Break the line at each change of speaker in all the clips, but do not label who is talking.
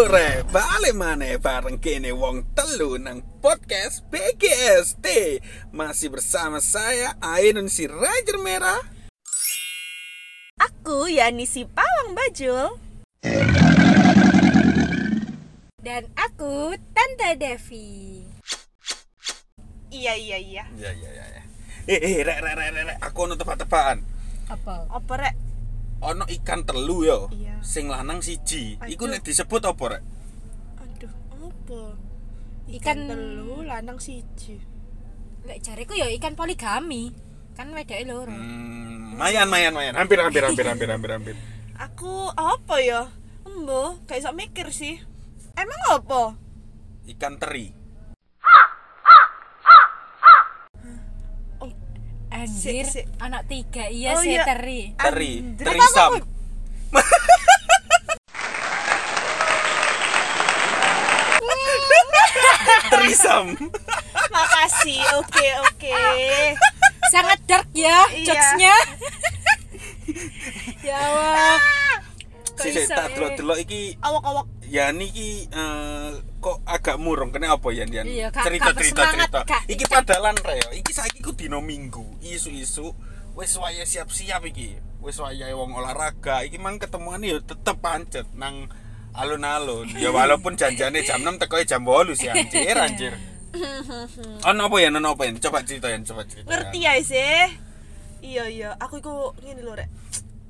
Halo re, balik mana bareng kene wong telu nang podcast BGST Masih bersama saya Ainun si Ranger Merah
Aku Yani si Pawang Bajul
Dan aku Tante Devi.
Iya iya iya
Iya iya iya ya. Eh eh rek rek rek rek, rek. aku ono tebak-tebakan
Apa?
Apa rek?
Ono ikan telu yo
Iya.
Sing lanang siji Iku nek disebut apa rek?
Aduh apa? Ikan
Ikan-
telu lanang siji
Lek jariku ya ikan poligami. Kan wedake loro.
Hmm, mayan mayan mayan Hampir hampir hampir hampir hampir hampir
Aku apa ya? Embo, gak bisa mikir sih Emang apa?
Ikan teri
Anjir,
Sik, sik.
anak tiga iya
Oh,
sih
iya.
teri.
Teri
Andre,
Teri
apa
sam
aku-
Terisam
Makasih, oke oke
Sangat dark ya
Iya.
jokesnya. ya Allah.
Si si tak
eh?
delok-delok iki
Awak-awak
ya niki eh, kok agak murung? Kena apa ya?
Iya, gak-
cerita iki padalan reo iki saiki ku dino minggu. Isu-isu wis waya siap-siap iki. Wis waya wong olahraga. Iki mang ketemuan yo tetep pancet nang alun-alun. Ya walaupun janjane jam 6 teko jam 8 sih anjir anjir. Ono apa ya ono apa ya coba cerita Yan. Coba cerita
ngerti ya sih Iya iya, aku iku ngene lho rek.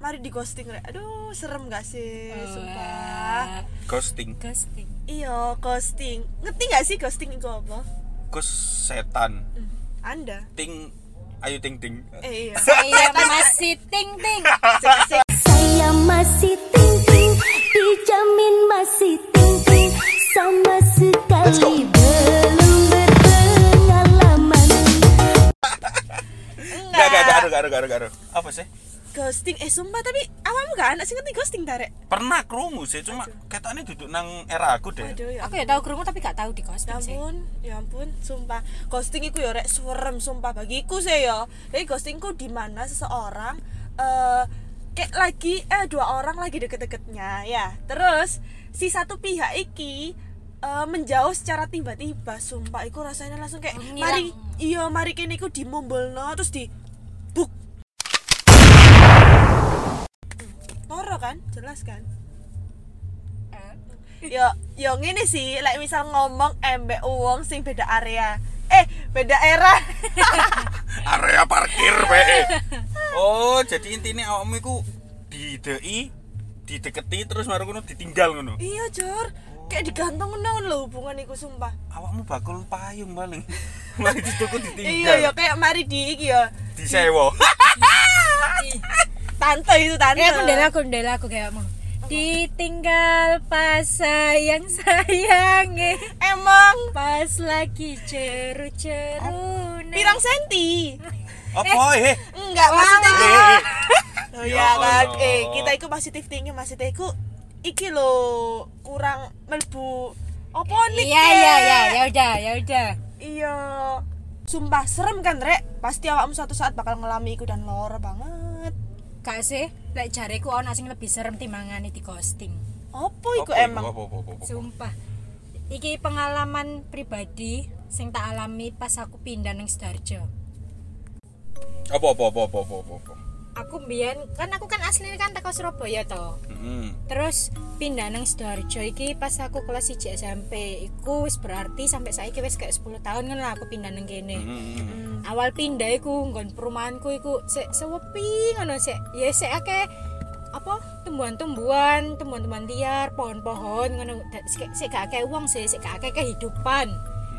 Mari di ghosting rek. Aduh, serem gak sih? Sumpah.
Wah,
ghosting.
Ghosting.
Iya, ghosting. Ngerti gak sih ghosting itu apa?
ghost setan
Anda.
ting ayo ting ting
Eh iya.
Saya masih ting ting.
Saya masih ting-ting Dijamin masih ting-ting Sama sekali belum berpengalaman
Gak, gak, gak, gak, gak, gak, gak, Apa sih?
Ghosting eh sumpah tapi awakmu gak anak sih ngerti ghosting ta rek?
Pernah krungu sih, cuma ketane duduk nang era aku deh.
Aduh ya.
Aku ya tahu kerungu tapi gak tahu di
Ya
ghosting sih.
ampun, ya ampun, sumpah Ghosting itu ya rek serem sumpah bagiku sih ya Jadi ghostingku di mana seseorang eh kayak lagi eh dua orang lagi deket-deketnya ya Terus si satu pihak iki eh, menjauh secara tiba-tiba sumpah iku rasanya langsung kayak
Oh,
mari iya mari kene iku dimombolno terus di Toro kan jelas kan
Eh,
yo yo ngene sih like misal ngomong embek uang sing beda area eh beda era
Area parkir be. Oh, jadi intinya awakmu iku didei, dideketi terus baru ngono ditinggal ngono.
iya jor kayak digantung ngono lho hubungan iku sumpah
Awakmu bakul payung paling. Mari dituku
iya
ditinggal.
ya kayak mari di iki ya
Disewa.
ih.
Tante itu tante.
Eh, aku ndela aku ndela aku kayak mau. Ditinggal pas sayang sayange
emang.
Pas lagi ceru-ceru
pirang senti.
Apa eh?
enggak maksudnya
Eh, eh.
oh
Ya
ya kan? Eh kita iku positif tinggi maksudnya iku iki lo kurang melbu apa nih
Iya iya iya ya udah ya udah.
iya. Sumpah serem kan rek? Pasti awakmu suatu saat bakal ngalami iku dan lor banget
Kak sih, lek jareku ono sing lebih serem timbangane di ghosting.
apa iku emang
Apa apa apa. apa.
Sumpah. Iki pengalaman pribadi sing tak alami pas aku pindah nang Sidoarjo.
Apa apa apa apa apa apa.
Aku mbiyen kan aku kan aslinya kan teko Surabaya toh.
Mm-mm.
Terus pindah nang Sidoarjo iki pas aku kelas 1 SMP iku wis berarti sampai saiki wis kayak 10 tahun kan lah aku pindah nang kene.
Mm-mm.
Awal pindah iku nggon perumahanku iku sik sewepi ngono sik ya sik akeh apa tumbuhan-tumbuhan, tumbuhan-tumbuhan liar, pohon-pohon ngono sik gak akeh wong sih, sik gak akeh kehidupan.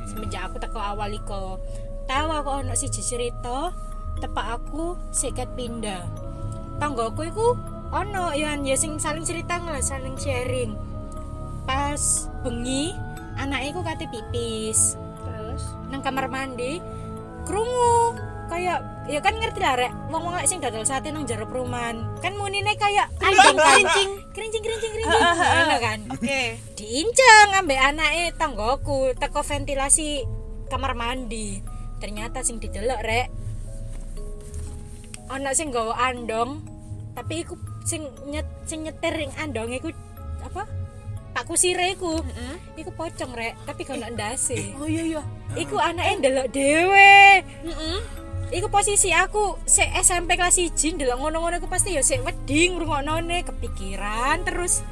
Semenjak aku teko awal iku tahu aku ono siji cerita tepak aku sik ket pindah. Tanggoku iku ono ya ya sing saling cerita lah, saling sharing. Pas bengi anaknya iku kate pipis.
terus?
Nang kamar mandi krungu. Kayak ya kan ngerti lah rek wong wong sing dodol sate nang jero perumahan. Kan munine kayak anjing kerincing kerincing kerincing kerincing ngono kan?
Oke.
Diinceng ambek anake tanggoku teko ventilasi kamar mandi. Ternyata sing didelok rek ana sing nggawa andong tapi iku sing nyet sing nyetir ing andong iku apa Pak Kusire iku.
Heeh.
Iku pocong rek, tapi kalau ndase.
oh iya iya
Iku anaknya ndelok dhewe.
Heeh.
Iku posisi aku se SMP kelas 1 ndelok ngono-ngono iku pasti ya sik wedi ngrungoknone kepikiran terus.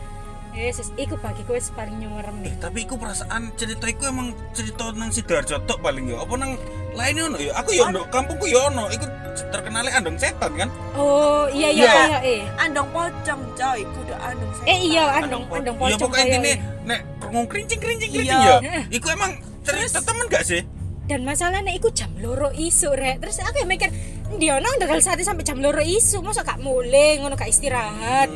Yesus, iku bagiku wis paling nyumerem
Eh, tapi iku perasaan cerita iku emang cerita nang Sidoarjo tok paling ya. Apa nang lainnya ono ya? Aku ya ono, kampungku ya ono. Iku terkenalnya andong setan kan?
Oh, iya iya
Iya.
iya eh.
andong pocong coy kudu andong setan.
Eh iya andong andong
Ya
pocong
pokoknya
kaya
intine
ini.
nek ngomong
Iya.
kerincing ya. Iku emang cerita temen gak sih?
Dan masalahnya iku jam loro isu rek. Terus aku ya mikir, dia nang ndekal saat sampai jam loro isu, masa gak mulai ngono gak istirahat.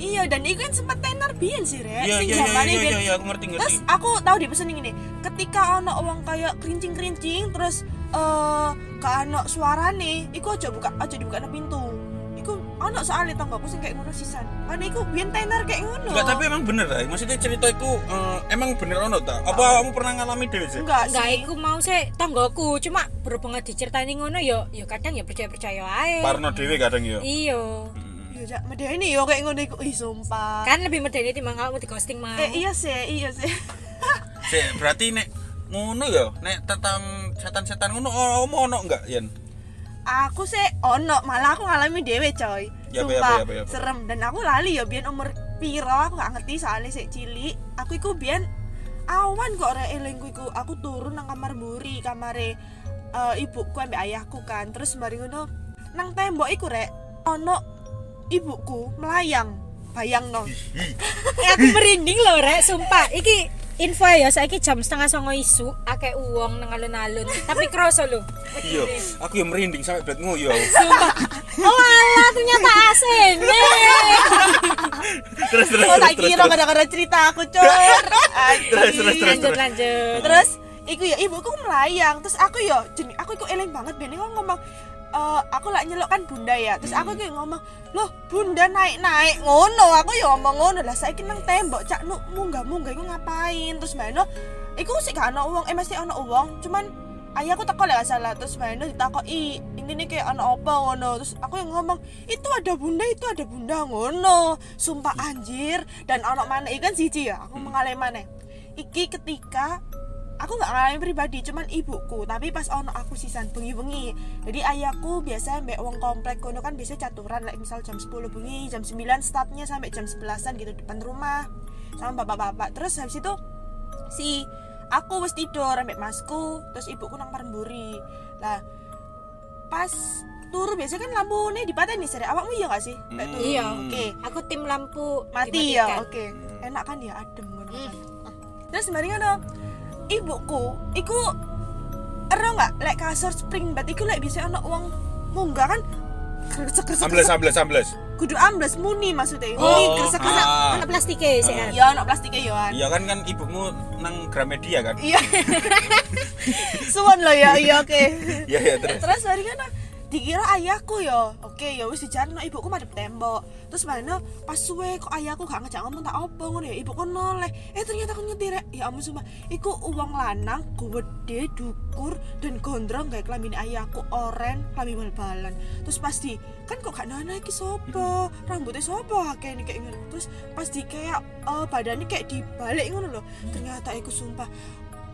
Iya dan iku kan sempat tenar biyen sih rek
Iya
sing
iya iya iya iya iya, aku ngerti ngerti.
terus aku tahu di pesen ini ketika ono wong kayak kerincing kerincing terus eh gak ono suarane iku aja buka aja dibuka pintu iku ono soalnya tangga aku sing kayak ngono sisan karena iku biyen tenar kayak ngono
Enggak, tapi emang bener lah. Maksudnya cerita itu eh, emang bener ono ta? Apa kamu pernah ngalami dhewe sih?
enggak
Enggak,
sih
iku mau sih tanggoku, cuma berhubung diceritani ngono yo yo kadang ya percaya-percaya ae.
Parno dhewe kadang ya.
Iya.
Iya jak medeni yo kayak ngono iku. Ih sumpah.
Kan lebih medeni timbang kamu di ghosting mau.
eh iya sih iya sih.
Sik, berarti nek ngono ya, nek tentang setan-setan ngono ono ono enggak, Yen?
aku sih ono malah aku ngalami dewe coy.
Ya, apa,
sumpah
ya, ya,
serem. Dan aku lali ya biyen umur piro aku gak ngerti soalnya sik cilik. Aku iku biyen awan kok rek elingku iku. Aku turun nang kamar mburi kamare eh, ibuku ambek ayahku kan. Terus mari ngono nang tembok iku rek ono ibuku melayang. Bayang no.
Eh, aku merinding loh rek, sumpah. Iki info ya saiki jam setengah songo isu. Akeh uang nang alun-alun. Tapi kroso lho.
Iya, aku yang merinding sampai berat nguyu aku.
sumpah. Oh alah ternyata asene
Terus terus
oh
terus.
tak
terus,
kira
terus.
kadang-kadang cerita aku cor
Terus, terus, terus.
lanjut lanjut.
Terus iku ya ibuku melayang. Terus aku ya jenis aku iku eling banget ben ngomong eh, aku lak nyelok kan bunda ya. Terus aku kayak ngomong loh bunda naik naik ngono aku ya ngomong ngono. Lah saya nang tembok cak nu munggah munggah iku ngapain? Terus maino iku sih gak ono uang eh mesti ono uang cuman ayahku teko lah gak salah. Terus maino ditakoki ini nih kayak ono apa ngono? Terus aku yang ngomong itu ada bunda itu ada bunda. Ngono. Sumpah anjir. Dan ono mana ikan siji ya aku mengalami mana iki ketika aku nggak ngalamin pribadi cuman ibuku. Tapi pas ono aku sisan bengi-bengi jadi ayahku biasa mbak wong komplek kono kan biasa caturan like misal jam 10 bengi jam 9 startnya sampai jam 11an gitu depan rumah sama bapak-bapak. Terus habis itu si aku wis tidur ambek masku terus ibuku nang paremburi. Lah pas turu biasanya kan lampu nih dipateni sere awakmu iya gak sih Lek turu?
Iya.
oke.
Aku tim lampu
mati ya oke. Enak kan ya adem kan.
Hmm.
terus mari ngono ibuku iku ero nggak lek kasur spring? Bed iku lek bisa ono uang munggah kan? Kresek kresek
Ambles ambles ambles.
kudu ambles muni maksudnya.
Oh,
muni kresek kresek
ah.
Anak plastiknya sih kan
ya? Ono plastiknya yoan
Iya kan kan ibumu nang Gramedia kan?
iya. Suwon lo ya iya oke.
Iya iya terus.
terus mari ngono dikira ayahku ya oke ya wis dijarno ibuku madep tembok. Terus mana pas suwe kok ayahku gak ngejak ngomong tak apa ngono ya ibuku noleh. Eh ternyata aku nyetir ya ampun sumpah. Iku uang lanang gede dukur dan gondrong kayak kelamin ayahku oren kelamin bal-balan. Terus pasti kan kok gak nana iki sopo? Rambutnya sopo kayak ini kayak ngono terus pasti kayak eh, badannya kayak dibalik ngono loh ternyata iku sumpah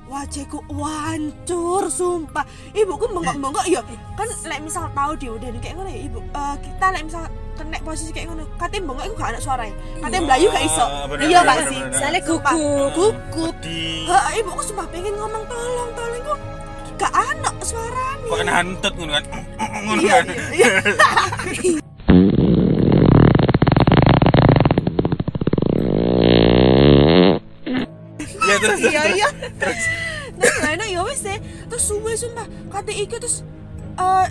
wajahku wancur sumpah. Ibuku bengok-bengok ya kan lek misal tahu dia udah kayak ngono ya ibu Eh, kita lek misal kena posisi kayak ngono katanya bengok itu gak ada suara katanya melayu gak iso.
Ah,
iya
bener,
gak sih Sumpah,
gugup.
gugup. Heeh, ibuku sumpah pengen ngomong tolong tolong kok gak ada suaranya.
Kok kena hantut ngono kan? Ngono
iya iya iya
Iya terus terus.
iya
terus.
iya. Terus. Mana ya wis deh terus suwe sumpah. Kata iku terus eh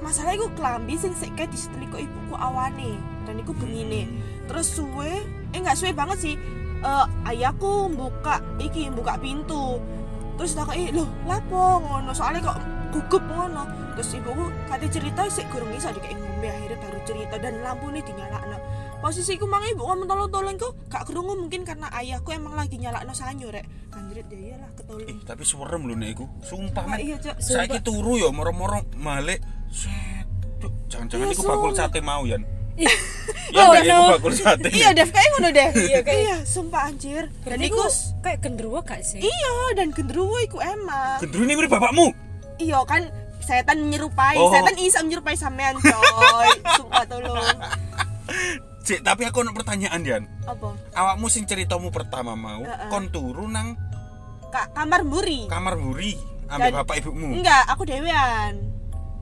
masalah iku kelambi sing sik kayak disetelik kok ibuku awane dan iku bengine. Terus suwe eh nggak suwe banget sih. Eh ayahku buka iki buka pintu. Terus tak eh loh lapo ngono? Soalnya kok gugup ngono. Terus ibuku kata cerita sik gurung iso dikek ngombe akhirnya baru cerita dan lampu nih dinyalakno posisiku mang ibu ngomong tolong tolong kok gak kerungu mungkin karena ayahku emang lagi nyalakno sanyo rek anjrit ya iyalah ketolong
Eh, tapi serem lho nek iku. Sumpah
Ah,
men.
iya cok
Saiki turu ya moro-moro malik. Set. Cuk, Jangan-jangan
Iya,
iku bakul
sumpah.
sate mau Yan. Ya
Oh, no.
bakul sate.
iya Dev kayak ngono deh
Iya, kayak-
iya sumpah anjir dan iku
kayak gendruwo gak sih
iya dan gendruwo iku emang
Gendru ini mirip bapakmu.
iya kan setan menyerupai
Oh.
setan bisa menyerupai sampean coy sumpah tolong
Cik, tapi aku ada pertanyaan Dian.
apa
Awakmu sing ceritamu pertama mau
Heeh.
kon turu nang
Ka kamar muri
kamar buri ambek
Dan-
bapak ibumu.
enggak aku dewean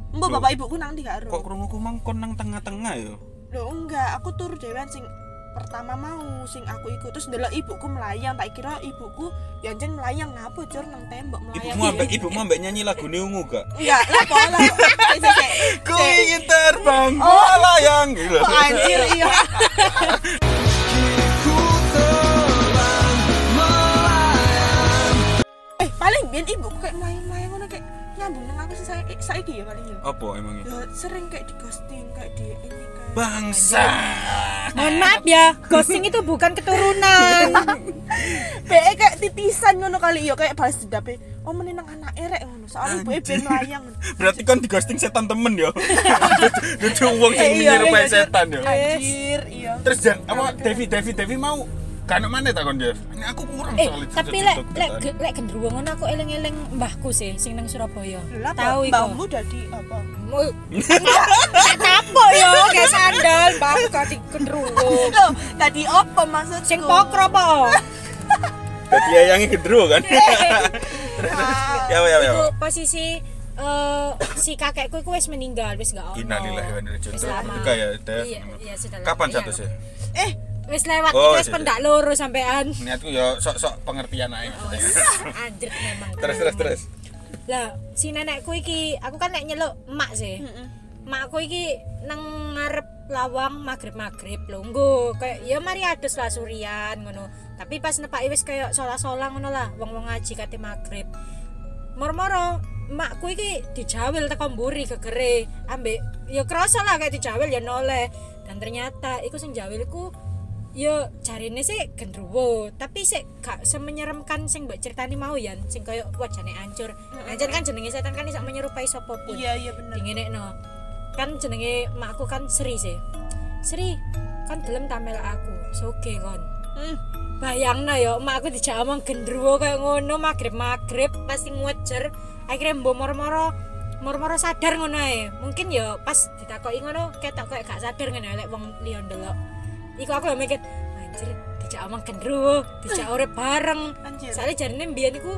Mbok bapak ibuku nang di karo
Kok krunguku mang kon nang tengah-tengah ya?
Loh enggak, aku turu dewean sing pertama mau sing aku ikut terus ndelok ibuku melayang tak kira ibuku ya anjen melayang ngapa cur nang tembok melayang
Ibumu ambek ibumu ambek nyanyi lagu ungu gak?
enggak lah kok lah sik.
Ku ingin terbang
Oh.
melayang gitu.
anjir iya eh paling ibuku kayak melayang-melayang ngono kayak nyambung nang aku sih saya saiki ya paling ya
Apa emangnya?
ya sering kayak di ghosting kayak di ini kayak
Bangsa.
mohon maaf ya ghosting itu bukan keturunan
Kayak kayak titisan ngono kali ya kayak balas dendape. Oh menenang anak erek ngono. Soalnya ibu ben melayang.
Berarti kon di ghosting setan temen ya. Dudu wong sing
Eh, iya,
menyerupai
iya,
setan ya.
Anjir, iya.
Terus jan apa Devi Devi Devi mau kan mana tak kon Dev? Ini aku kurang
eh
soal
tapi lek lek lek gendruwo ngono aku eling-eling mbahku sih sing nang Surabaya tahu iku
mbahmu dadi apa?
Tapok yo kayak sandal mbahku gak di gendruwo
Loh, tadi apa maksudku?
sing pokro apa
Dadi ayangi gendro kan.
Ah,
Ya ya ya.
Iku posisi eh, si kakekku iku wis meninggal wis gak ono.
Innalillahi wa inna ilaihi raji'un. ya, Dev.
Iya, iya.
Kapan satu
Iya.
sih?
Eh,
Wis lewat
Oh,
wis
iya,
pendak loro sampean.
Niatku ya sok-sok pengertian aja.
Oh, wis anjir memang.
Terus terus terus.
Lah, si nenekku iki aku kan nek nyeluk emak sih. Makku iki nang ngarep lawang magrib-magrib lho nggo kayak ya mari adus lah surian ngono. Tapi pas nepaki wis kayak sola-sola ngono lah wong-wong ngaji kate magrib. Moro-moro makku iki dijawil teko mburi gegere ambek ya kerasa lah kayak dijawil ya noleh dan ternyata iku sing jawilku ya jarine sih gendruwo tapi sih gak semenyeramkan sing mbak ceritani mau ya sing koyo wajane hancur. Hancur kan jenenge setan kan iso menyerupai sapa pun
iya iya bener.
dingene no kan jenenge makku kan Sri sih. Sri kan gelem tamel aku. Soge kon.
Hmm.
bayangno ya emakku dijak omong gendruwo kayak ngono magrib-magrib pasti ngejer. Akhirnya mbok moro-moro moro-moro sadar ngono ae. Mungkin ya pas ditakoki ngono ketok kayak gak sadar ngono lek wong liya ndelok iku aku ya mikir anjir dijak omong gendruwo dijak urip bareng
Anjir.
soalnya jarine mbiyen iku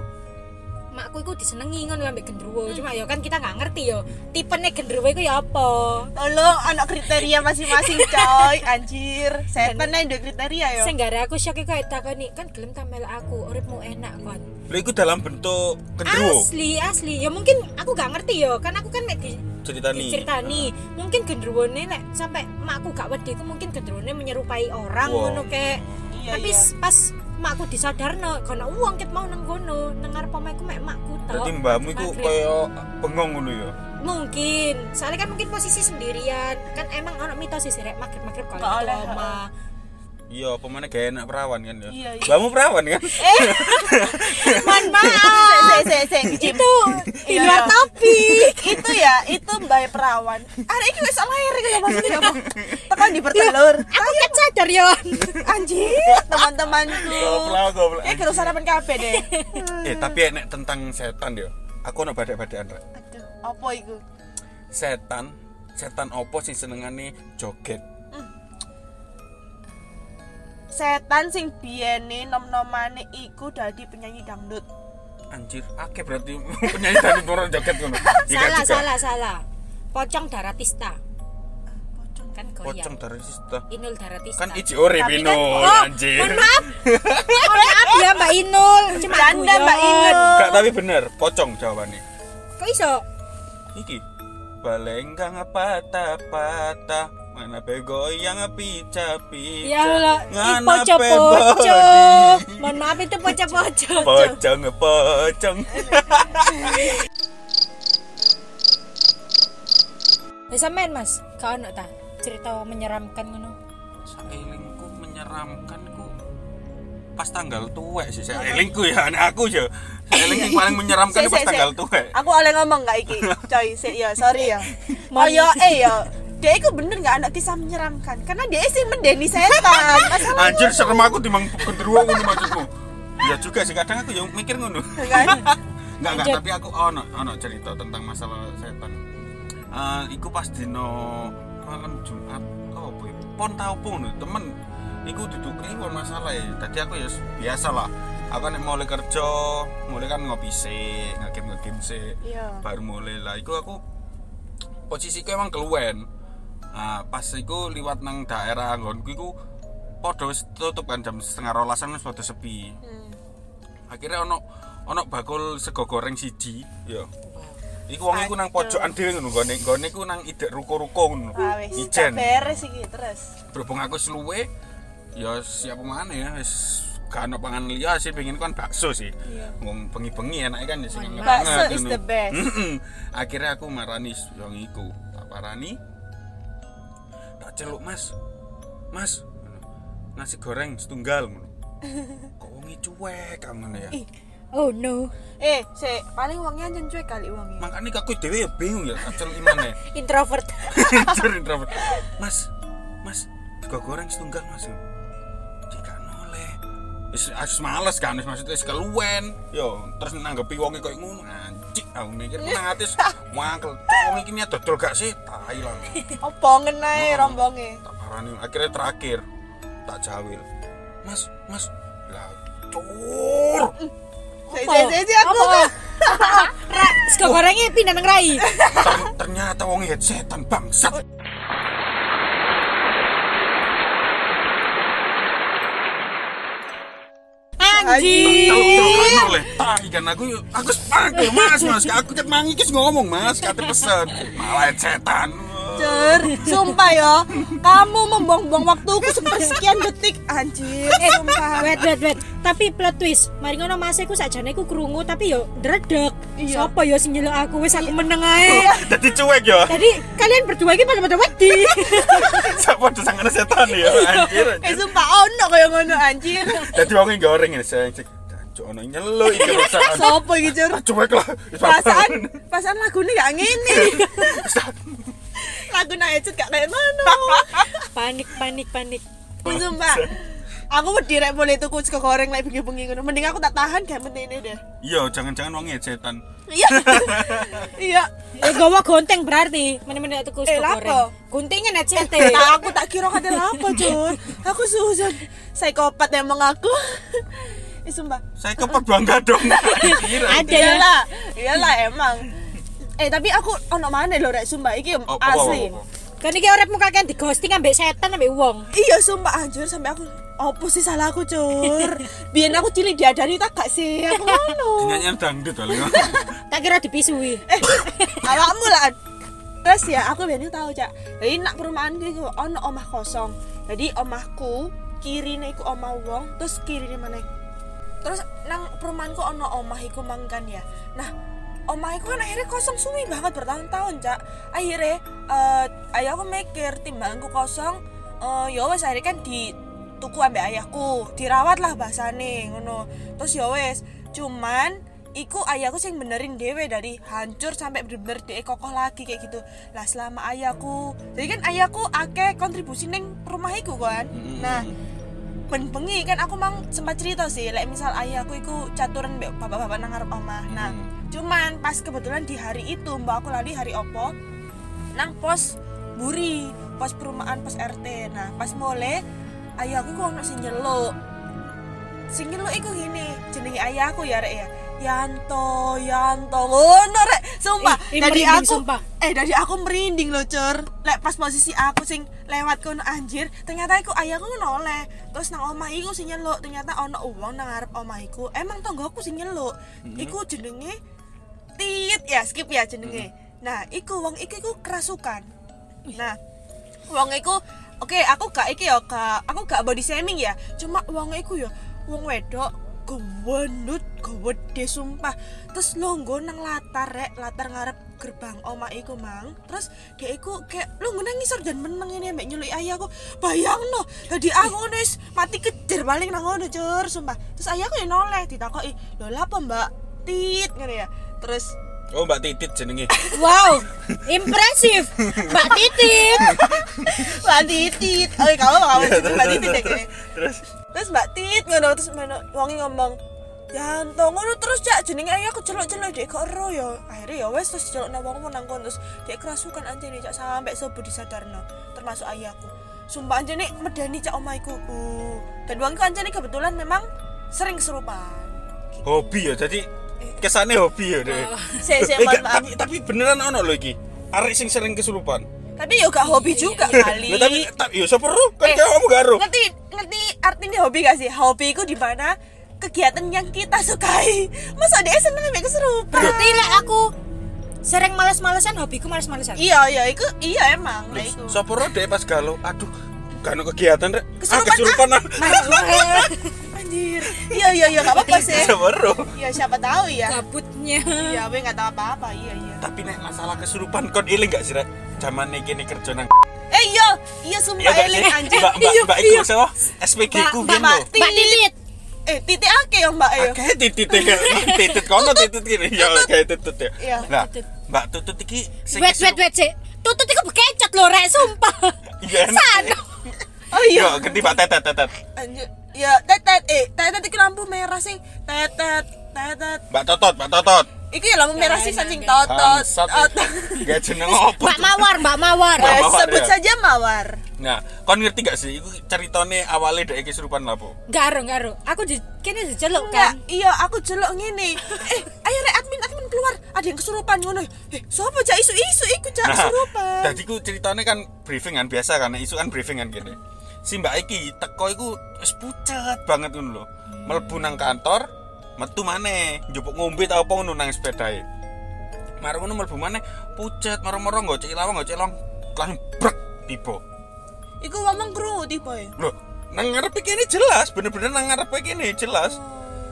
makku iku disenengi ngono ambek gendruwo cuma ya kan kita nggak ngerti yo tipene gendruwo iku ya apa
Tolong anak kriteria masing-masing coy, anjir. Setan aja kriteria yo.
sing gara aku shock iku takoni kan gelem tampil aku uripmu enak kon
Lho iku dalam bentuk gendro
asli asli ya mungkin aku gak ngerti yo kan aku kan mek di
ceritani.
diceritani mungkin gendruwone nek sampai makku gak wedi ku mungkin gendruwone menyerupai orang
Wow.
ngono kayak
Iya,
tapi
iya.
pas makku disadarno kono uang ket mau nang kono nang ngarep omahku mek makku tok
Berarti mbahmu iku koyo bengong ngono ya.
mungkin soalnya kan mungkin posisi sendirian kan emang ono mitos sih rek magrib magrib kalau
Gak
Iya, pemane gak enak perawan kan ya.
Iya, iya.
Mbahmu perawan kan?
mohon maaf
sik, sik, sik.
itu di
Iya,
luar
iya.
topik
itu ya itu mbak perawan ada iki wis lahir iki lho maksudnya apa tekan di bertelur
aku kan sadar yon
anjir teman-temanku
Goblok, goblok.
eh kira sarapan kafe deh
Eh, tapi enek tentang setan yo. Aku ono badek-badekan rek.
aduh apa itu
Setan, setan opo sing senengane joget.
Setan sing biyene nom-nomane iku dadi penyanyi dangdut
Anjir, akeh berarti penyanyi dari turun joget ngono. Iya kan
salah salah salah pocong daratista kan
Pocong
goyang
dari sista.
Inul Daratista
Kan iji urip
kan-
Ino,
oh,
anjir.
mohon maaf mohon maaf ya Mbak Inul cuma
Canda, Mbak. Inul.
Gak tapi bener, pocong jawabannya.
kok iso
Iki balenggang patah-patah mana begoyang pica-pica
ya Allah
ngana
poco
pe
poco
body.
mohon maaf itu poco poco
pocong pocong
bisa main mas? Kau nak tak cerita menyeramkan ngono?
Sailingku menyeramkan ku pas tanggal tuwek sih sailingku ya anak aku ya. Sailing yang paling menyeramkan pas tanggal tuwek.
Aku oleh ngomong gak iki? Coy sik ya sorry ya.
Mon-
Koyo eh ya dia itu bener nggak ada kisah menyeramkan karena dia sih mendeni setan masalah
Anjir serem aku timbang gendruwo ngono maksudmu. Ya juga sih kadang aku yang mikir ngono.
kan
Enggak enggak
Lanjut.
tapi aku ono ono cerita tentang masalah setan. Eh iku pas dino malam Jumat apa ya? Pon tau pun temen iku duduk kliwon masalah ya. Tadi aku ya biasa lah. Aku nek mulai kerja, mulai kan ngopi sih, ngegame ngegame sih.
Iya.
Baru mulai lah. Iku aku posisiku emang keluwen. Nah, pas iku liwat nang daerah nggonku iku podo wis tutup kan jam setengah rolasan wis podo sepi.
Hmm.
akhirnya ono ono bakul sego goreng siji ya. Iku wong iku nang pojokan dhewe ngono gone gone iku nang idek ruko-ruko ngono.
Ah
ijen.
beres iki terus.
Berhubung aku seluwe ya siapa mana ya wis gak ono pangan liya sih pengen kan bakso sih.
Iya.
wong bengi-bengi enak kan ya sing
Bakso is the best.
Akhirnya aku marani wong iku tak parani tak celuk mas. Mas nasi goreng setunggal ngono. Kok wongi cuek kamu ya?
Ih.
oh no.
Eh si paling uangnya aja cuek kali uangnya
makanya aku dewe ya bingung ya acel gimana
introvert.
Introvert. mas mas sego goreng setunggal mas jika noleh. Wis males kan wis maksudnya wis keluwen. Yo terus nanggepi wonge koyo ngono anjing aku mikir nang ati wis mangkel wong iki niat dodol gak sih? Tai lah.
Opo ngenai rombongnya
tak parani. Akhirnya terakhir tak jawil. Mas mas. Lah cur
si aku
Ra, sego gorengnya pindah nang rai.
Ter- ternyata wong headsetan bangsat
anjing.
Tai kan aku aku sepakat mas mas. Aku ngomong mas. Kata pesen malah setan
Cer, sumpah ya, kamu membuang-buang waktuku sepersekian detik, anjir,
eh
sumpah.
wait wait wait. Tapi plot twist. Mari ngono mas. Aku sakjane aku krungu tapi yo dredeg
Iya.
sapa yo sing nyeluk aku? Wis aku meneng ae.
Jadi cuek ya
Tadi kalian berdua ini pada pada wedi.
siapa tuh sangat setan ya anjir
Eh
anjir
sumpah ono kaya ngono anjir.
jadi wong goreng ini saya cek cok ono nyelo iki rusakan
Sopo iki, Cer?
cuek lah
Perasaan perasaan lagune gak ngene. Lagu Naecut gak kayak ngono.
panik panik panik.
Sumpah. Aku wedi rek boleh tuku sego goreng lek bengi-bengi ngono. Mending aku tak tahan gak menene deh.
iya jangan-jangan wong setan
Iya. Iya.
Eh gawa gonteng berarti. Mana-mana tuku
Eh,
sego
lapo?
goreng. Gontengnya net CT.
Nah, aku tak kira kata apa, Cur. Aku susan psikopat emang aku. Eh, sumpah.
saya kepet bangga dong
Ada ya.
Iyalah, iyalah emang. Eh, tapi aku ono mana lho rek sumpah. Iki
Oh,
asli.
apa?
Kan iki uripmu kakek di ghosting ambek setan ambek wong.
Iya sumpah anjir sampai aku apa sih salah aku cur? Biar aku cilik diadani tak gak sih? Aku ngono.
Nyanyian dangdut kali
Tak kira dipisui.
eh awakmu lah. Terus ya aku biar tahu cak. Jadi nak perumahan gitu ono omah kosong. Jadi omahku kiri iku omah wong terus kiri mana terus nang perumahanku ono omah iku mangkan ya. Nah omah iku kan akhirnya kosong suwi banget bertahun-tahun cak. Akhirnya eh ayah aku mikir timbangku kosong. Eh ya wes akhirnya kan di tuku ambek ayahku. Dirawat lah bahasane ngono. Terus ya wes cuman iku ayahku sing benerin dewe dari hancur sampai bener-bener dia kokoh lagi kayak gitu. Lah selama ayahku jadi kan ayahku akeh kontribusi neng rumah iku kan? Nah ben bengi kan aku mang sempat cerita sih lek misal ayahku iku caturan bapak-bapak nang ngarep omah. Nah cuman pas kebetulan di hari itu mbak aku lali hari opo? Nang pos buri pos perumahan pos RT nah pas mulai ayahku kok ono sing nyeluk. Sing nyeluk iku gini jenenge ayahku ya rek ya Yanto, Yanto, ngono rek, sumpah.
Ih,
dari aku,
sumpah.
eh dari aku merinding loh cur. Lek pas posisi aku sing lewat kono anjir, ternyata iku ayahku noleh. Terus nang omah iku sing nyeluk, ternyata ono uang nang ngarep omah iku. Emang tonggoku sing nyeluk. Iku jenenge Tit ya, skip ya jenenge. Nah, iku wong iku iku kerasukan. Nah, wong iku oke aku gak iki ya gak aku gak body shaming ya cuma wong iku ya wong wedok gawendut gawede sumpah terus longgo nang latar rek latar ngarep gerbang oma iku mang terus dia iku kayak lu nang ngisor dan meneng ini ambek nyeluk ayahku bayang no jadi aku nis mati kejer balik nang ngono cur sumpah terus ayahku ya noleh ditakoki lho lha apa mbak tit ngene ya terus
Oh, Mbak Titit jenenge.
Wow, impresif. Mbak Titit.
Mbak Titit. Oh, kamu kamu Mbak Titit ya
terus. Terus
Mbak Tit ngono terus mana wongi ngomong Yanto ngono terus cak jenenge ayo aku celuk-celuk dek kok ero ya. Akhirnya ya wes terus celuk nang wong nang kono terus dek kerasukan anjene cak sampai sobo disadarno termasuk ayahku. Sumpah anjene medani cak omaiku. Uh. Dan wong iku anjene kebetulan memang sering kesurupan.
hobi ya. Jadi kesannya hobi ya deh.
Saya saya
Eh,
maaf.
tapi tapi beneran ono lho iki. Arek sing sering kesurupan.
Tapi yo gak hobi juga kali.
Lah tapi tapi yo sapa ro? Kan
Eh,
kamu gak ro.
ngerti ngerti artinya hobi gak sih hobi itu di mana kegiatan yang kita sukai masa dia seneng ambek keserupan
Berarti lek aku sering males-malesan hobiku males-malesan.
iya iya itu iya emang lah itu
deh pas galau. Aduh, gak ono kegiatan rek. Ah
Kesurupan,
kesurupan. ah.
anjir iya iya iya gak apa-apa sih
Sapa ro?
iya siapa tahu ya
Gabutnya.
iya gue nggak tahu apa-apa iya iya
Tapi nek masalah kesurupan kon iling gak sih rek? Zaman nih kini kerja nang
eh iya iya sumpah
Iya
eling
sih?
anjir
Mbak Mbak
Iya,
Mbak iku
iya.
sewa SPG ku biyen
Mbak
lho.
Tit.
Mbak Titit.
eh titik ake ya mbak ya
Kayak titit kayak titit kono titit gini ya kayak tutut ya. Nah, Mbak Tutut iki sing
Wait, wait, wait, sih. Tutut iku bekecot lho, rek, sumpah.
Iya. enak.
Sano.
oh iya
Yo, ganti Mbak Tetet Tetet.
anjir ya tetet eh tetet itu lampu merah sih tetet tetet
Mbak Totot, Mbak Totot.
Iki ya lampu merah sih totot.
Bangsat.
Totot.
Gak jeneng opo.
Mbak Mawar, Mbak Mawar.
Mbak Mawar,
sebut
ya.
saja mawar.
Nah, kon ngerti gak sih iku ceritane awalnya dari kesurupan lapo?
Garo, garo. Aku di kene
Enggak,
kan.
iya aku jelok ngene. Eh, ayo rek admin admin keluar. Ada yang kesurupan ngono. Eh, sapa cak isu-isu iku cak kesurupan.
Nah, Tadi ku ceritanya kan briefing kan biasa kan isu kan briefing kan gini. Si Mbak iki teko iku wis pucet banget ngono lho. Mlebu nang kantor, metu maneh, njupuk ngombe ta apa ngono nang sepedae. Marung ngono mlebu maneh, pucet moro-moro nggo cek lawang nggo cek long langsung brek tiba.
Iku ngomong krungu tiba ya.
Loh, nang ngarep ini jelas, bener-bener nang ngarep ini jelas.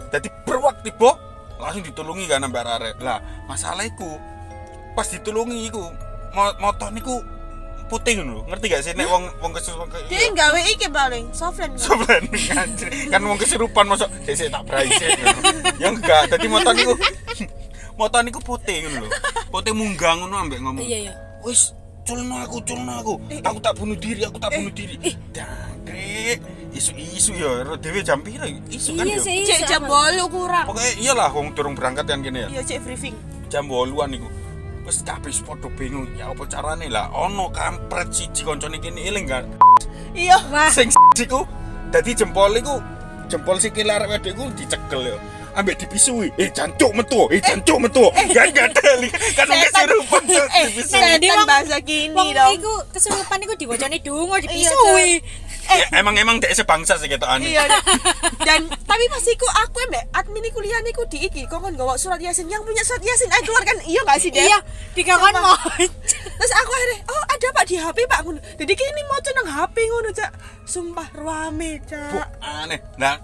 Jadi berwak tiba langsung ditulungi kan mbak arek. Lah, masalah iku pas ditulungi iku mo motor niku putih ngono. Ngerti gak sih nek wong wong kesurupan ke
Dia gawe iki paling.
Sobat anjir. Kan wong kesurupan masuk sik tak brai sik. ngono. Ya enggak, dadi motor niku motor niku putih ngono lho. Putih munggah ngono ambek ngomong.
Iya, iya.
Wis culno aku, culno aku. Aku tak bunuh diri, aku tak bunuh diri. Dangkrik. Isu-isu ya, dhewe jam pira isu kan
Iya
ya.
sih.
Cek jam bolu kurang.
Pokoknya iyalah wong durung berangkat kan kene ya.
Iya cek briefing.
Jam 8-an iku. Wis kabeh padha bingung ya apa carane lah. Ono kampret siji koncone kene eling kan.
Iya.
Sing iku dadi jempol iku jempol sikil arek wedok iku dicekel ya. Ambek dipisui. Eh jancuk metu, eh jancuk metu. Kan gak ada li. Kan Cuk,
Eh,
dipisui.
Jadi wong-
bahasa kini
wong
dong.
iku kesurupan iku diwacane donga
Iya,
dipisui.
Ya, emang emang dek sebangsa sih gitu ani.
Iya. Dan tapi pas iku aku mbak admin iku liyan iku di iki kok kan gawa surat yasin yang punya surat yasin ayo keluarkan iya gak sih dia?
Iya, dikakon mau.
Terus aku akhirnya, oh ada pak di HP pak ngono. Jadi kini mau nang HP ngono cak. Sumpah rame
Bu,
cak.
aneh. Nah,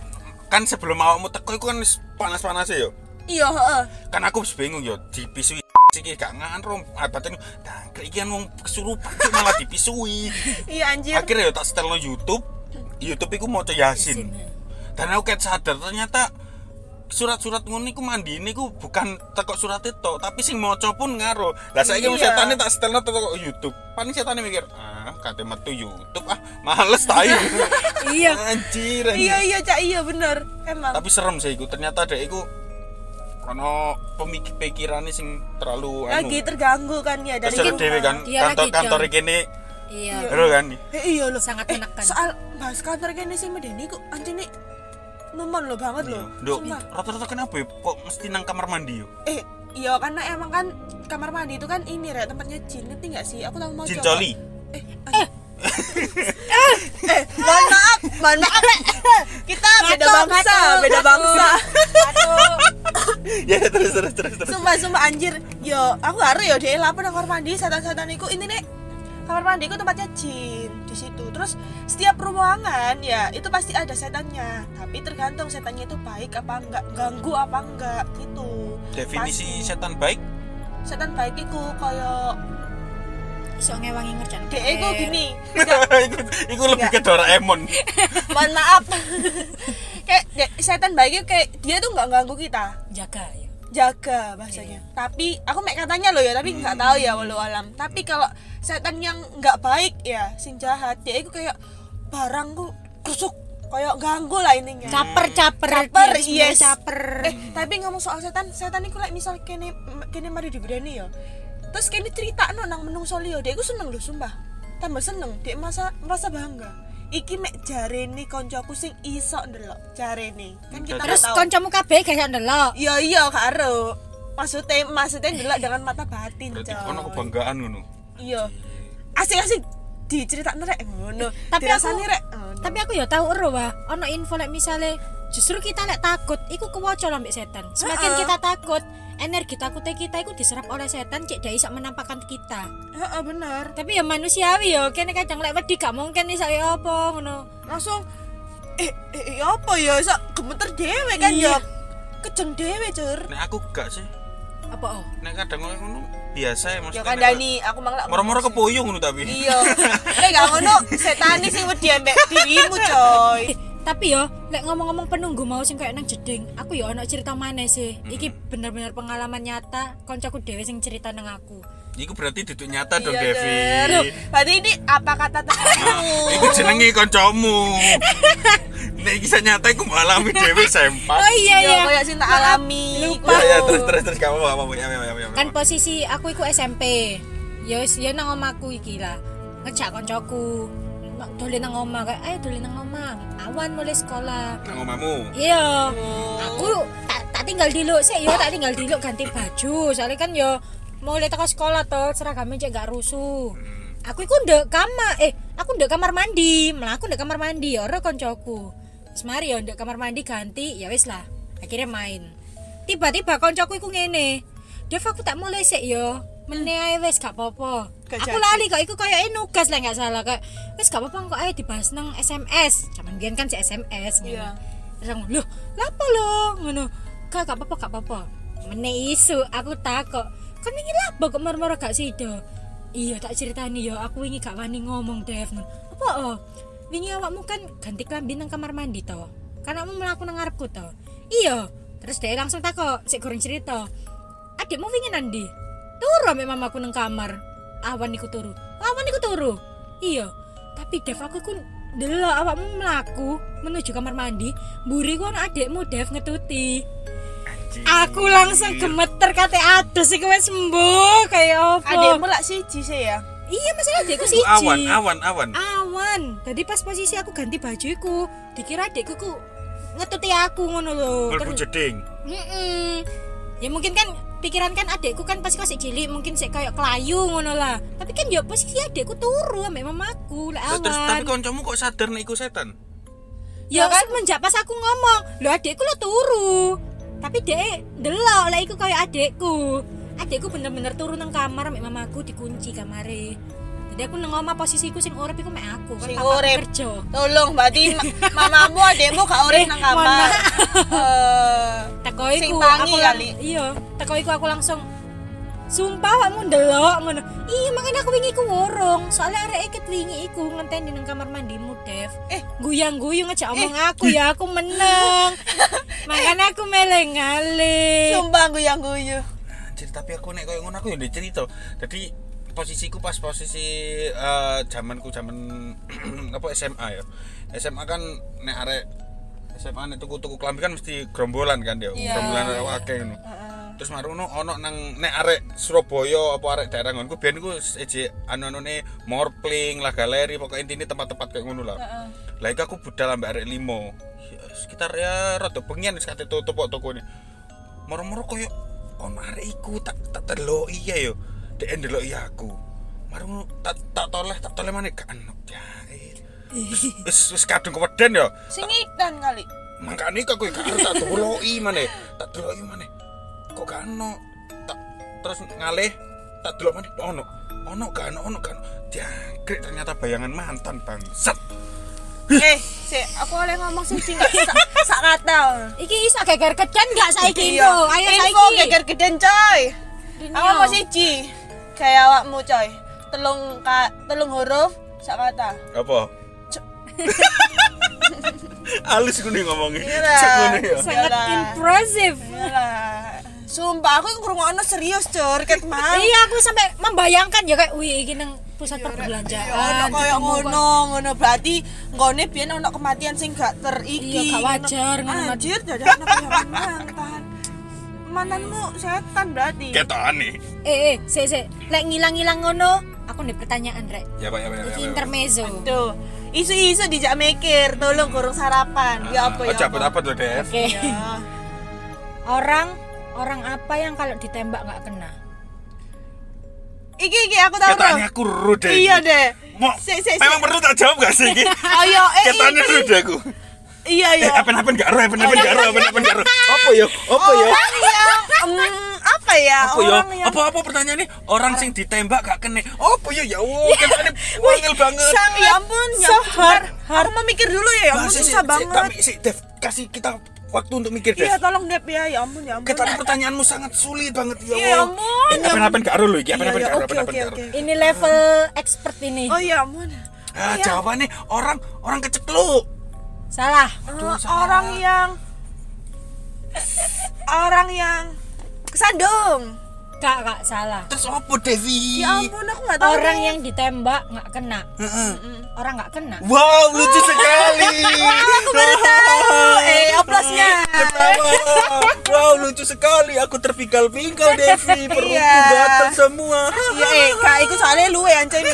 kan sebelum awakmu teko iku kan panas-panas ya.
Iya heeh.
Kan aku bingung yo dipisui iki gak nganrum. Abaten dangkrik iki kan wong kesurupan malah dipisui.
Iya anjir.
akhirnya ya tak setel no YouTube YouTube iku mau Yasin dan aku kayak sadar ternyata surat-surat ngono iku mandi niku bukan teko surat itu tapi sing maca pun ngaruh lah saya
Iya.
setane tak setelno teko YouTube paling setane mikir ah kate metu YouTube ah males tai
Iya.
anjir, anjir.
Iya iya cak iya bener emang.
tapi serem sih iku ternyata ada iku ono pemikir pikirannya sing terlalu
Lagi
anu
terganggu kan ya dari
terus
rumah.
dewe kan
Dia
kantor
lagi
kantor kene
Iya.
lho kan
Eh, iya loh.
Sangat
eh,
menekan.
Soal bahas kantor kene sing medeni ku anjene numan lo banget loh.
Dok, rata-rata kenapa ya? Kok mesti nang kamar mandi yo?
Eh, iya karena emang kan kamar mandi itu kan ini rek tempatnya jin ngerti nggak sih? Aku tahu mau
Jin
coba. Eh, eh. eh, mohon maaf, mohon maaf. Kita beda bangsa, beda bangsa.
ya terus terus terus terus.
Sumpah, sumpah anjir. Yo, aku harus yo dia lapor kamar mandi, setan-setan iku ini nih kamar mandi itu tempatnya jin di situ. Terus setiap ruangan ya itu pasti ada setannya. Tapi tergantung setannya itu baik apa enggak, ganggu apa enggak gitu.
Definisi
Pasti.
setan baik?
setan baik iku koyo
Iso ngewangi ngerjan.
dek iku gini.
iku, iku lebih ke Doraemon.
Mohon maaf. kayak dek, setan baik itu kayak dia tuh nggak ganggu kita.
Jaga ya.
jaga bahasanya tapi aku mek katanya loh ya tapi nggak tahu ya walau alam tapi kalau setan yang nggak baik ya sing jahat dia itu kayak barangku kusuk kayak ganggu lah intinya
caper caper
Caper, yes.
caper
eh tapi ngomong soal setan setan itu like misal kene kene mari diberani ya terus kene cerita no nang menungso liyo dia seneng loh sumpah. Tambah seneng. Dia masa merasa bangga. Iki mek jarene koncoku sing iso ndelok jarene. Kan kita
terus kancamu kabeh gak iso ndelok?
Iya iya karo maksudnya maksudnya ndelok dengan mata batin
berarti
coy.
ono kebanggaan ngono?
Iya. Asik-asik diceritakno rek ngono.
Tapi aku-
rek ngono.
tapi aku ya tahu ero wah ono info lek misale justru kita lek takut iku kewoco lho mbek setan. Semakin kita takut energi takutnya kita itu diserap oleh setan cek dia iso menampakkan kita.
Heeh bener.
Tapi ya manusiawi yo. Kene kadang lek wedi gak mungkin iso ya apa ngono.
Langsung eh eh, eh apa ya? Iso gemeter dhewe kan
Iya.
ya kejeng dhewe cur
nek aku gak sih.
Apa oh?
Nek kadang ngono biasa ya
ya
maksudnya
kan
nek-
Dani aku malah
moro-moro kepuyung ngono tapi.
Iya. Nek gak ngono setani sing wedi ambek dirimu coy.
Eh, tapi yo lek ngomong-ngomong penunggu mau sing kayak nang jeding aku yo ono cerita mana sih. Iki bener-bener pengalaman nyata koncoku dhewe sing cerita nang aku.
Iku berarti duduk nyata dong
Iya,
Devi.
Cer. berarti ini apa kata temanmu?
Iku jenenge kancamu Nek kisah nyata iku alami dhewe sempat.
Oh iya
iya
iya.
kayak sing tak alami.
Lupa.
Ya ya terus terus terus. Kamu apa apa ya ya ya, ya.
kan posisi aku iku SMP ya wis ya nang omaku iki lah. Ngejak koncoku. Mak, dolen nang omah kayak ayo dolen nang omah. Awan mulai sekolah.
Nang omamu.
iya. Aku tak tak tinggal diluk sih yo tak tinggal diluk ganti baju. Soalnya kan yo mulai teko sekolah toh seragamnya cek gak rusuh. Aku iku ndek kamar eh aku ndek kamar mandi. Malah aku ndek kamar mandi ya ora koncoku. Semari yo ndek kamar mandi ganti ya wis lah. Akhirnya main. Tiba-tiba koncoku iku ngene. Dev aku tak mulai sih yo. Meneh ae wis gak apa-apa.
Gak
aku lali kok iku kayak nugas lah nggak salah kayak wis gak apa-apa kok ayo dibahas nang SMS zaman biyen kan si SMS ngono.
Iya.
Terus aku, loh, lapa lo? Ngono. Gak gak apa-apa, gak apa-apa. Mene isu aku takok. Kan wingi lapa kok marah-marah gak sida? Iya, tak ceritani ya, aku wingi gak wani ngomong, Dev. Apa oh? Wingi awakmu kan ganti klambi nang kamar mandi to. Kan kamu melaku nang ngarepku to. Iya. Terus dia langsung takok, sik goreng cerita. Adikmu wingi nandi? Turu ambek mamaku nang kamar. Awan iku turu. Awan iku turu. Iya. Tapi Dev aku ku delok awakmu melaku menuju kamar mandi, mburi ku ana adikmu Dev ngetuti. Aku langsung gemeter kate aduh sih wis sembuh kayak apa.
adekmu lak siji sih ya
Iya masalah adikku
Iku
siji.
awan, awan, awan.
Awan. Tadi pas posisi aku ganti bajuku, dikira adikku ku ngetuti aku ngono lho. Terus-
jeding.
Mm-mm. Ya mungkin kan pikiran kan adekku kan pasti kasih cilik mungkin sih kayak kelayu ngono lah. Tapi kan ya posisi adekku turu ambek mamaku
Lah, Terus tapi kancamu kok sadar nek iku setan?
ya kan semenjak pas aku ngomong lo adekku lo turu. Tapi dek delok lah iku kayak adekku. Adekku bener-bener turun nang kamar ambek mamaku dikunci kamare jadi aku nang omah posisiku sing urip iku mek aku kan
Sing urip.
kerja
tolong berarti ma- mamamu adekmu gak urip nang
mohon
kamar. Eh,
teko iku aku
kali.
iya teko iku aku langsung sumpah kamu ndelok ngono iya makanya aku wingi iku wurung soalnya arek iket wingi iku ngenteni nang kamar mandimu Dev
Eh.
guyang-guyung aja omong aku ya aku menang makanya aku meleng-aleng
sumpah guyu-guyu
Anjir, tapi aku nek koyo ngono aku ndek cerita. Jadi posisiku pas posisi eh, zamanku zaman apa SMA ya. SMA kan nek arek SMA nek tuku-tuku klambi kan mesti gerombolan kan ya.
Iya.
Gerombolan arek akeh ngono. Terus marono ono nang nek arek Surabaya apa arek daerah ngono ku biyen ku eje anu-anune Morpling lah galeri pokoknya intine tempat-tempat kayak ngono lah. Lah iku aku budal ambek arek limo. Ya, sekitar ya rada bengian wis kate tutup toko ini. Moro-moro koyo ono arek iku tak tak delok iya yo. Dek ndelok iya aku. Maro tak tak toleh tak toleh maneh gak ono. Jahil. Wis- Wis kadung keweden yo.
sing idan kali
Mangkane kok kowe gak tak deloki maneh. Tak deloki maneh. Kok gak ono. Tak terus ngalih tak delok maneh ono. Ono gak ono ono gak ono. Jangkrik ternyata bayangan mantan bangsat.
eh si aku oleh ngomong sing sing gak sak kata
iki iso geger kedan gak saiki info ayo
info
saiki
geger geden coy aku mau siji kayak awakmu coy telung ka, telung huruf sak kata
Apa? Halus gue nih ngomongnya.
Iya lah.
Cek ngono ya.
sangat
Iyalah.
impressive
Iyalah. Sumpah aku ngrungokno serius cur ket mang.
iya aku sampai membayangkan ya kayak wih iki nang pusat
Ya ono
perbelanjaan
kaya
ketemu kok-
ngono, ngono berarti nggone biyen ono kematian sing gak teriki.
Iya, gak wajar, ngono.
Anjir, dadakno kaya mantan. Mantanmu setan berarti.
Ketok nih.
eh eh se se lek ngilang-ngilang ngono aku nih pertanyaan rek
Ya Pak, ya Pak, ya Pak, ya
intermezzo
Tuh, isu-isu dijak mikir, tolong kurung sarapan. Ya apa
Oh,
ya?
cabut
apa?
apa tuh, Dev?
oke
Ya.
orang orang apa yang kalau ditembak nggak kena
Iki iki aku tahu.
Ketoknya
Bro.
aku rude.
Iya deh.
Mau,
Sik, sik,
memang perlu tak jawab gak sih? iki?
Ayo, eh
Ketoknya
iki.
rude aku.
Iya
Eh,
iya.
apa-apa gak ero, apa-apa gak ero, apa-apa gak ero. Apa ya? Apa ya?
Orang yang apa ya?
Apa ya?
Orang yang
Apa-apa pertanyaannya? Orang sing ditembak gak kena. Apa ya? Ya Allah, ketoknya wangil banget.
Sang ya ampun, ya
So hard,
Bentar, Aku mau mikir dulu ya, ya ampun susah banget.
Tapi sih, Dev, kasih kita waktu untuk mikir, Dev.
Iya, tolong Dep ya, ya ampun, ya ampun.
Ketoknya pertanyaanmu sangat sulit banget ya.
Iya,
Allah.
ampun.
Eh, apa-apa gak ero lho iki,
Iya,
apa-apa
iya,
gak
oke.
ini level expert ini
Oh ya ampun.
Ah,
Iya.
jawabannya orang orang kecekluk.
salah
Eh, orang yang orang yang kesandung.
kak kak salah
Terus apa, Devi?
Ya ampun, aku nggak tahu.
orang
deh.
yang ditembak nggak kena
Heeh.
orang nggak kena
Wow, lucu sekali.
aku baru tahu. Eh, aplausnya.
Wow, lucu sekali. Aku terpinggal-pinggal, Devi. Perutku
Iya.
gatal semua.
Iya, eh, kak, iku soalnya lu yang coy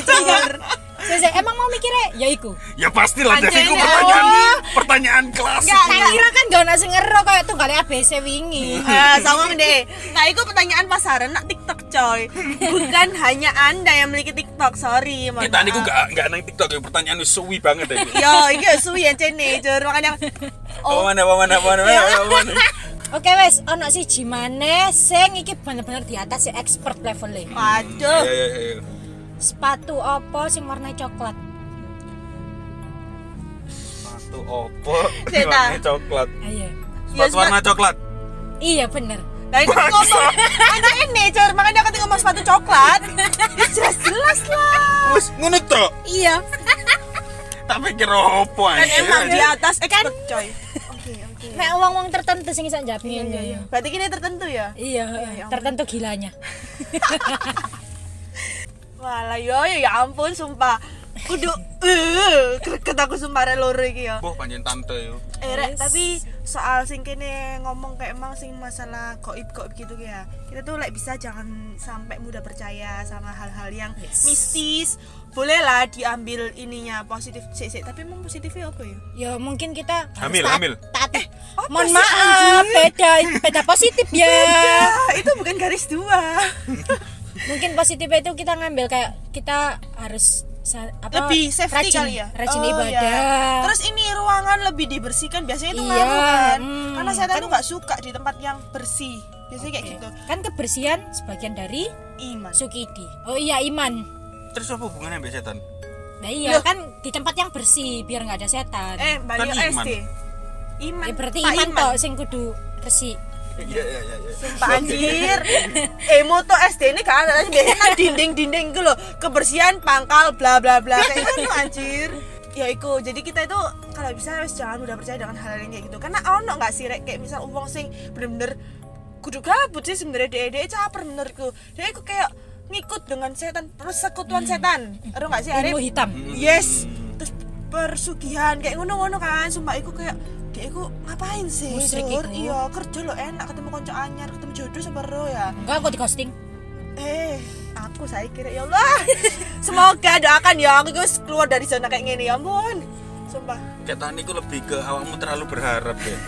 mikir.
Se- se, emang mau mikirnya ya iku
Ya pastilah, Devi. Itu
Anjay,
pertanyaan,
oh.
pertanyaan klasik.
Enggak,
tak
enggak.
kira kan gak nasi ngero kayak tuh kali ABC wingi
Ah, sama deh. Nah, itu pertanyaan pasaran nak TikTok coy. Bukan hanya Anda yang memiliki TikTok, sorry.
Eh, aku
maaf.
gak, gak nang TikTok ya. Pertanyaan lu suwi banget ya.
Yo, iki suwi yang cene, Jur. Makanya
Oh, mana, mana, mana, mana, mana.
Oke wes, ono si Jimane sing iki bener-bener di atas si expert levelnya.
waduh.
Ya, ya, ya, ya.
Sepatu apa sing warna coklat?
Sepatu opo?
Seta.
Warna coklat.
Ayo.
Ya,
Sepatu warna coklat.
Iya bener.
Nah, itu ngomong. Ada ini, Jur. Makanya aku ngomong sepatu coklat. Ya jelas-jelas lah.
Wes, ngono tok.
Iya.
Tak pikir opo
Kan
anjir.
emang di atas expert coy. Oke, oke.
Nek wong-wong tertentu sing iso
Iya,
ngene.
iya. Berarti kini tertentu ya?
Iya,
ya
tertentu gilanya.
Walah yo yo ya ampun sumpah. Kudu eh greget aku sumpah rek loro iki ya.
Boh, panjen tante yo.
Eh Rek, tapi soal sing kene ngomong kayak emang sing masalah goib goib gitu ya. Kita tuh like bisa jangan sampai mudah percaya sama hal-hal yang
Yes.
mistis. Bolehlah diambil ininya positif sik sik, tapi emang positifnya apa ya?
Ya mungkin kita
Hamil, hamil.
taat-
Eh,
Mohon
sih,
maaf, beda beda positif ya.
Ah, itu bukan garis dua.
Mungkin positifnya itu kita ngambil kayak kita harus apa
lebih safety
rajin,
kali ya
rajin
Oh,
ibadah.
iya. terus ini ruangan lebih dibersihkan biasanya itu
Iya,
ngaruh kan
hmm.
karena saya tuh nggak suka di tempat yang bersih biasanya kayak gitu
kan kebersihan sebagian dari
iman
sukidi. Oh iya iman.
Terus apa hubungannya mbak setan?
Nah iya kan di tempat yang bersih biar nggak ada setan.
eh Bali
Kan iman.
SD iman
Ya berarti
Pak
iman toh sing kudu resik.
Iya, iya, iya. iya.
Sumpah anjir. Eh moto SD ini kan ada. Biasanya kan dinding-dinding gitu loh. Kebersihan pangkal bla bla bla. Kayak gitu anjir. Ya iku. Jadi kita itu kalau bisa wes jangan mudah percaya dengan hal-hal yang kayak gitu. Karena ono gak sih Rek? Kayak misal uang sing bener-bener Kudu gabut sih sebenarnya. Dia dia caper bener ku Dia iku kayak ngikut dengan setan. Persekutuan setan. Aduh gak sih Arif?
Ilmu hitam.
Yes. Terus persugihan. Kayak ngono-ngono kan. Sumpah iku kayak dia iku ngapain sih
iku.
Iya kerja lo enak ketemu konco anyar ketemu jodoh sama ro ya
Enggak aku di ghosting.
eh aku saya kira ya Allah semoga doakan ya aku guys keluar dari zona kayak gini ya ampun sumpah
Kayak tadi aku lebih ke awakmu terlalu berharap ya.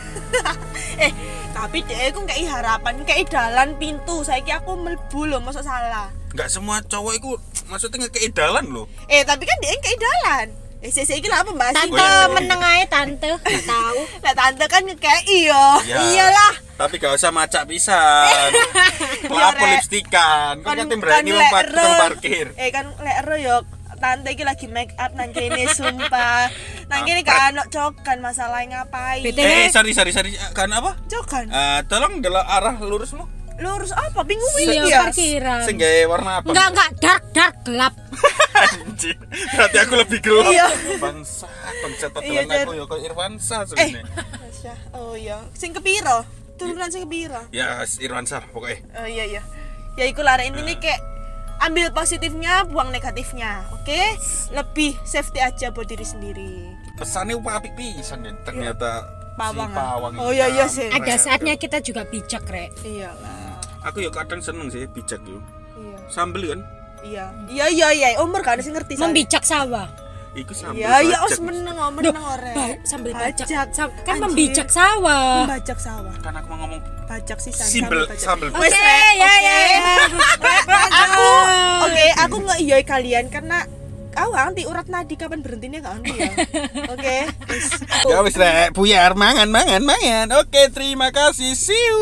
eh tapi dia aku kayak harapan kayak dalan pintu saya kira aku melbu loh masuk salah
Enggak semua cowok itu maksudnya ngekei dalan loh.
eh tapi kan dia kayak dalan eh saya saya kira apa mbak
Tante
iya.
meneng ae tante, nggak tahu.
lah tante kan kayak iyo
Ya.
iyalah
Tapi gak usah macak pisan. Lapo
Rek.
lipstikan. Kok
kan
nanti berani
lek
lompat tukang parkir.
eh kan lek ero yo tante iki lagi make up nang kene sumpah nang kene kan ono cokan masalah ngapain.
Eh, eh, sorry, sorry, sorry. Karena apa?
cokan
Eh, tolong dalam arah lurusmu.
lurus apa bingung
Iya
ya
parkiran.
Sing gawe warna apa?
Enggak enggak dark dark gelap.
Anjir. Berarti aku lebih gelap.
Iya.
Bangsa,
Iya,
tetelan
Jar.
aku ya kok Irwansa
eh
sebenarnya.
Masya, oh iya sing kepiro turunan sing pira
Ya Irwansar pokoknya.
oh iya iya ya iku lah Rek. intinya kayak ambil positifnya buang negatifnya oke lebih safety aja buat diri sendiri
Pesannya apik pisan ya ternyata
Pawang,
si pawang
Oh, iya, iya
kampret.
sih.
ada saatnya kita juga bijak rek
iya lah
Aku ya kadang seneng sih bijak yo.
iya
Sambel kan?
Iya iya iya iya umur kan sih ngerti
membijak sawah
Iku sambel.
iya iya
bajak.
os meneng oh meneng ore
Ba- sambil bajak,
Bajak.
Sam- kan
Anjir.
membijak sawah
bajak sawah
Kan aku mau ngomong
bajak sih
sambel.
oke
Wes, Rek,
ya
oke.
ya ya
aku oke aku ngeiyoi kalian karena aku nanti urat nadi kapan berhentinya nggak anu ya oke wis.
Ya wis rek, buyar mangan mangan mangan. Oke, terima kasih. See you.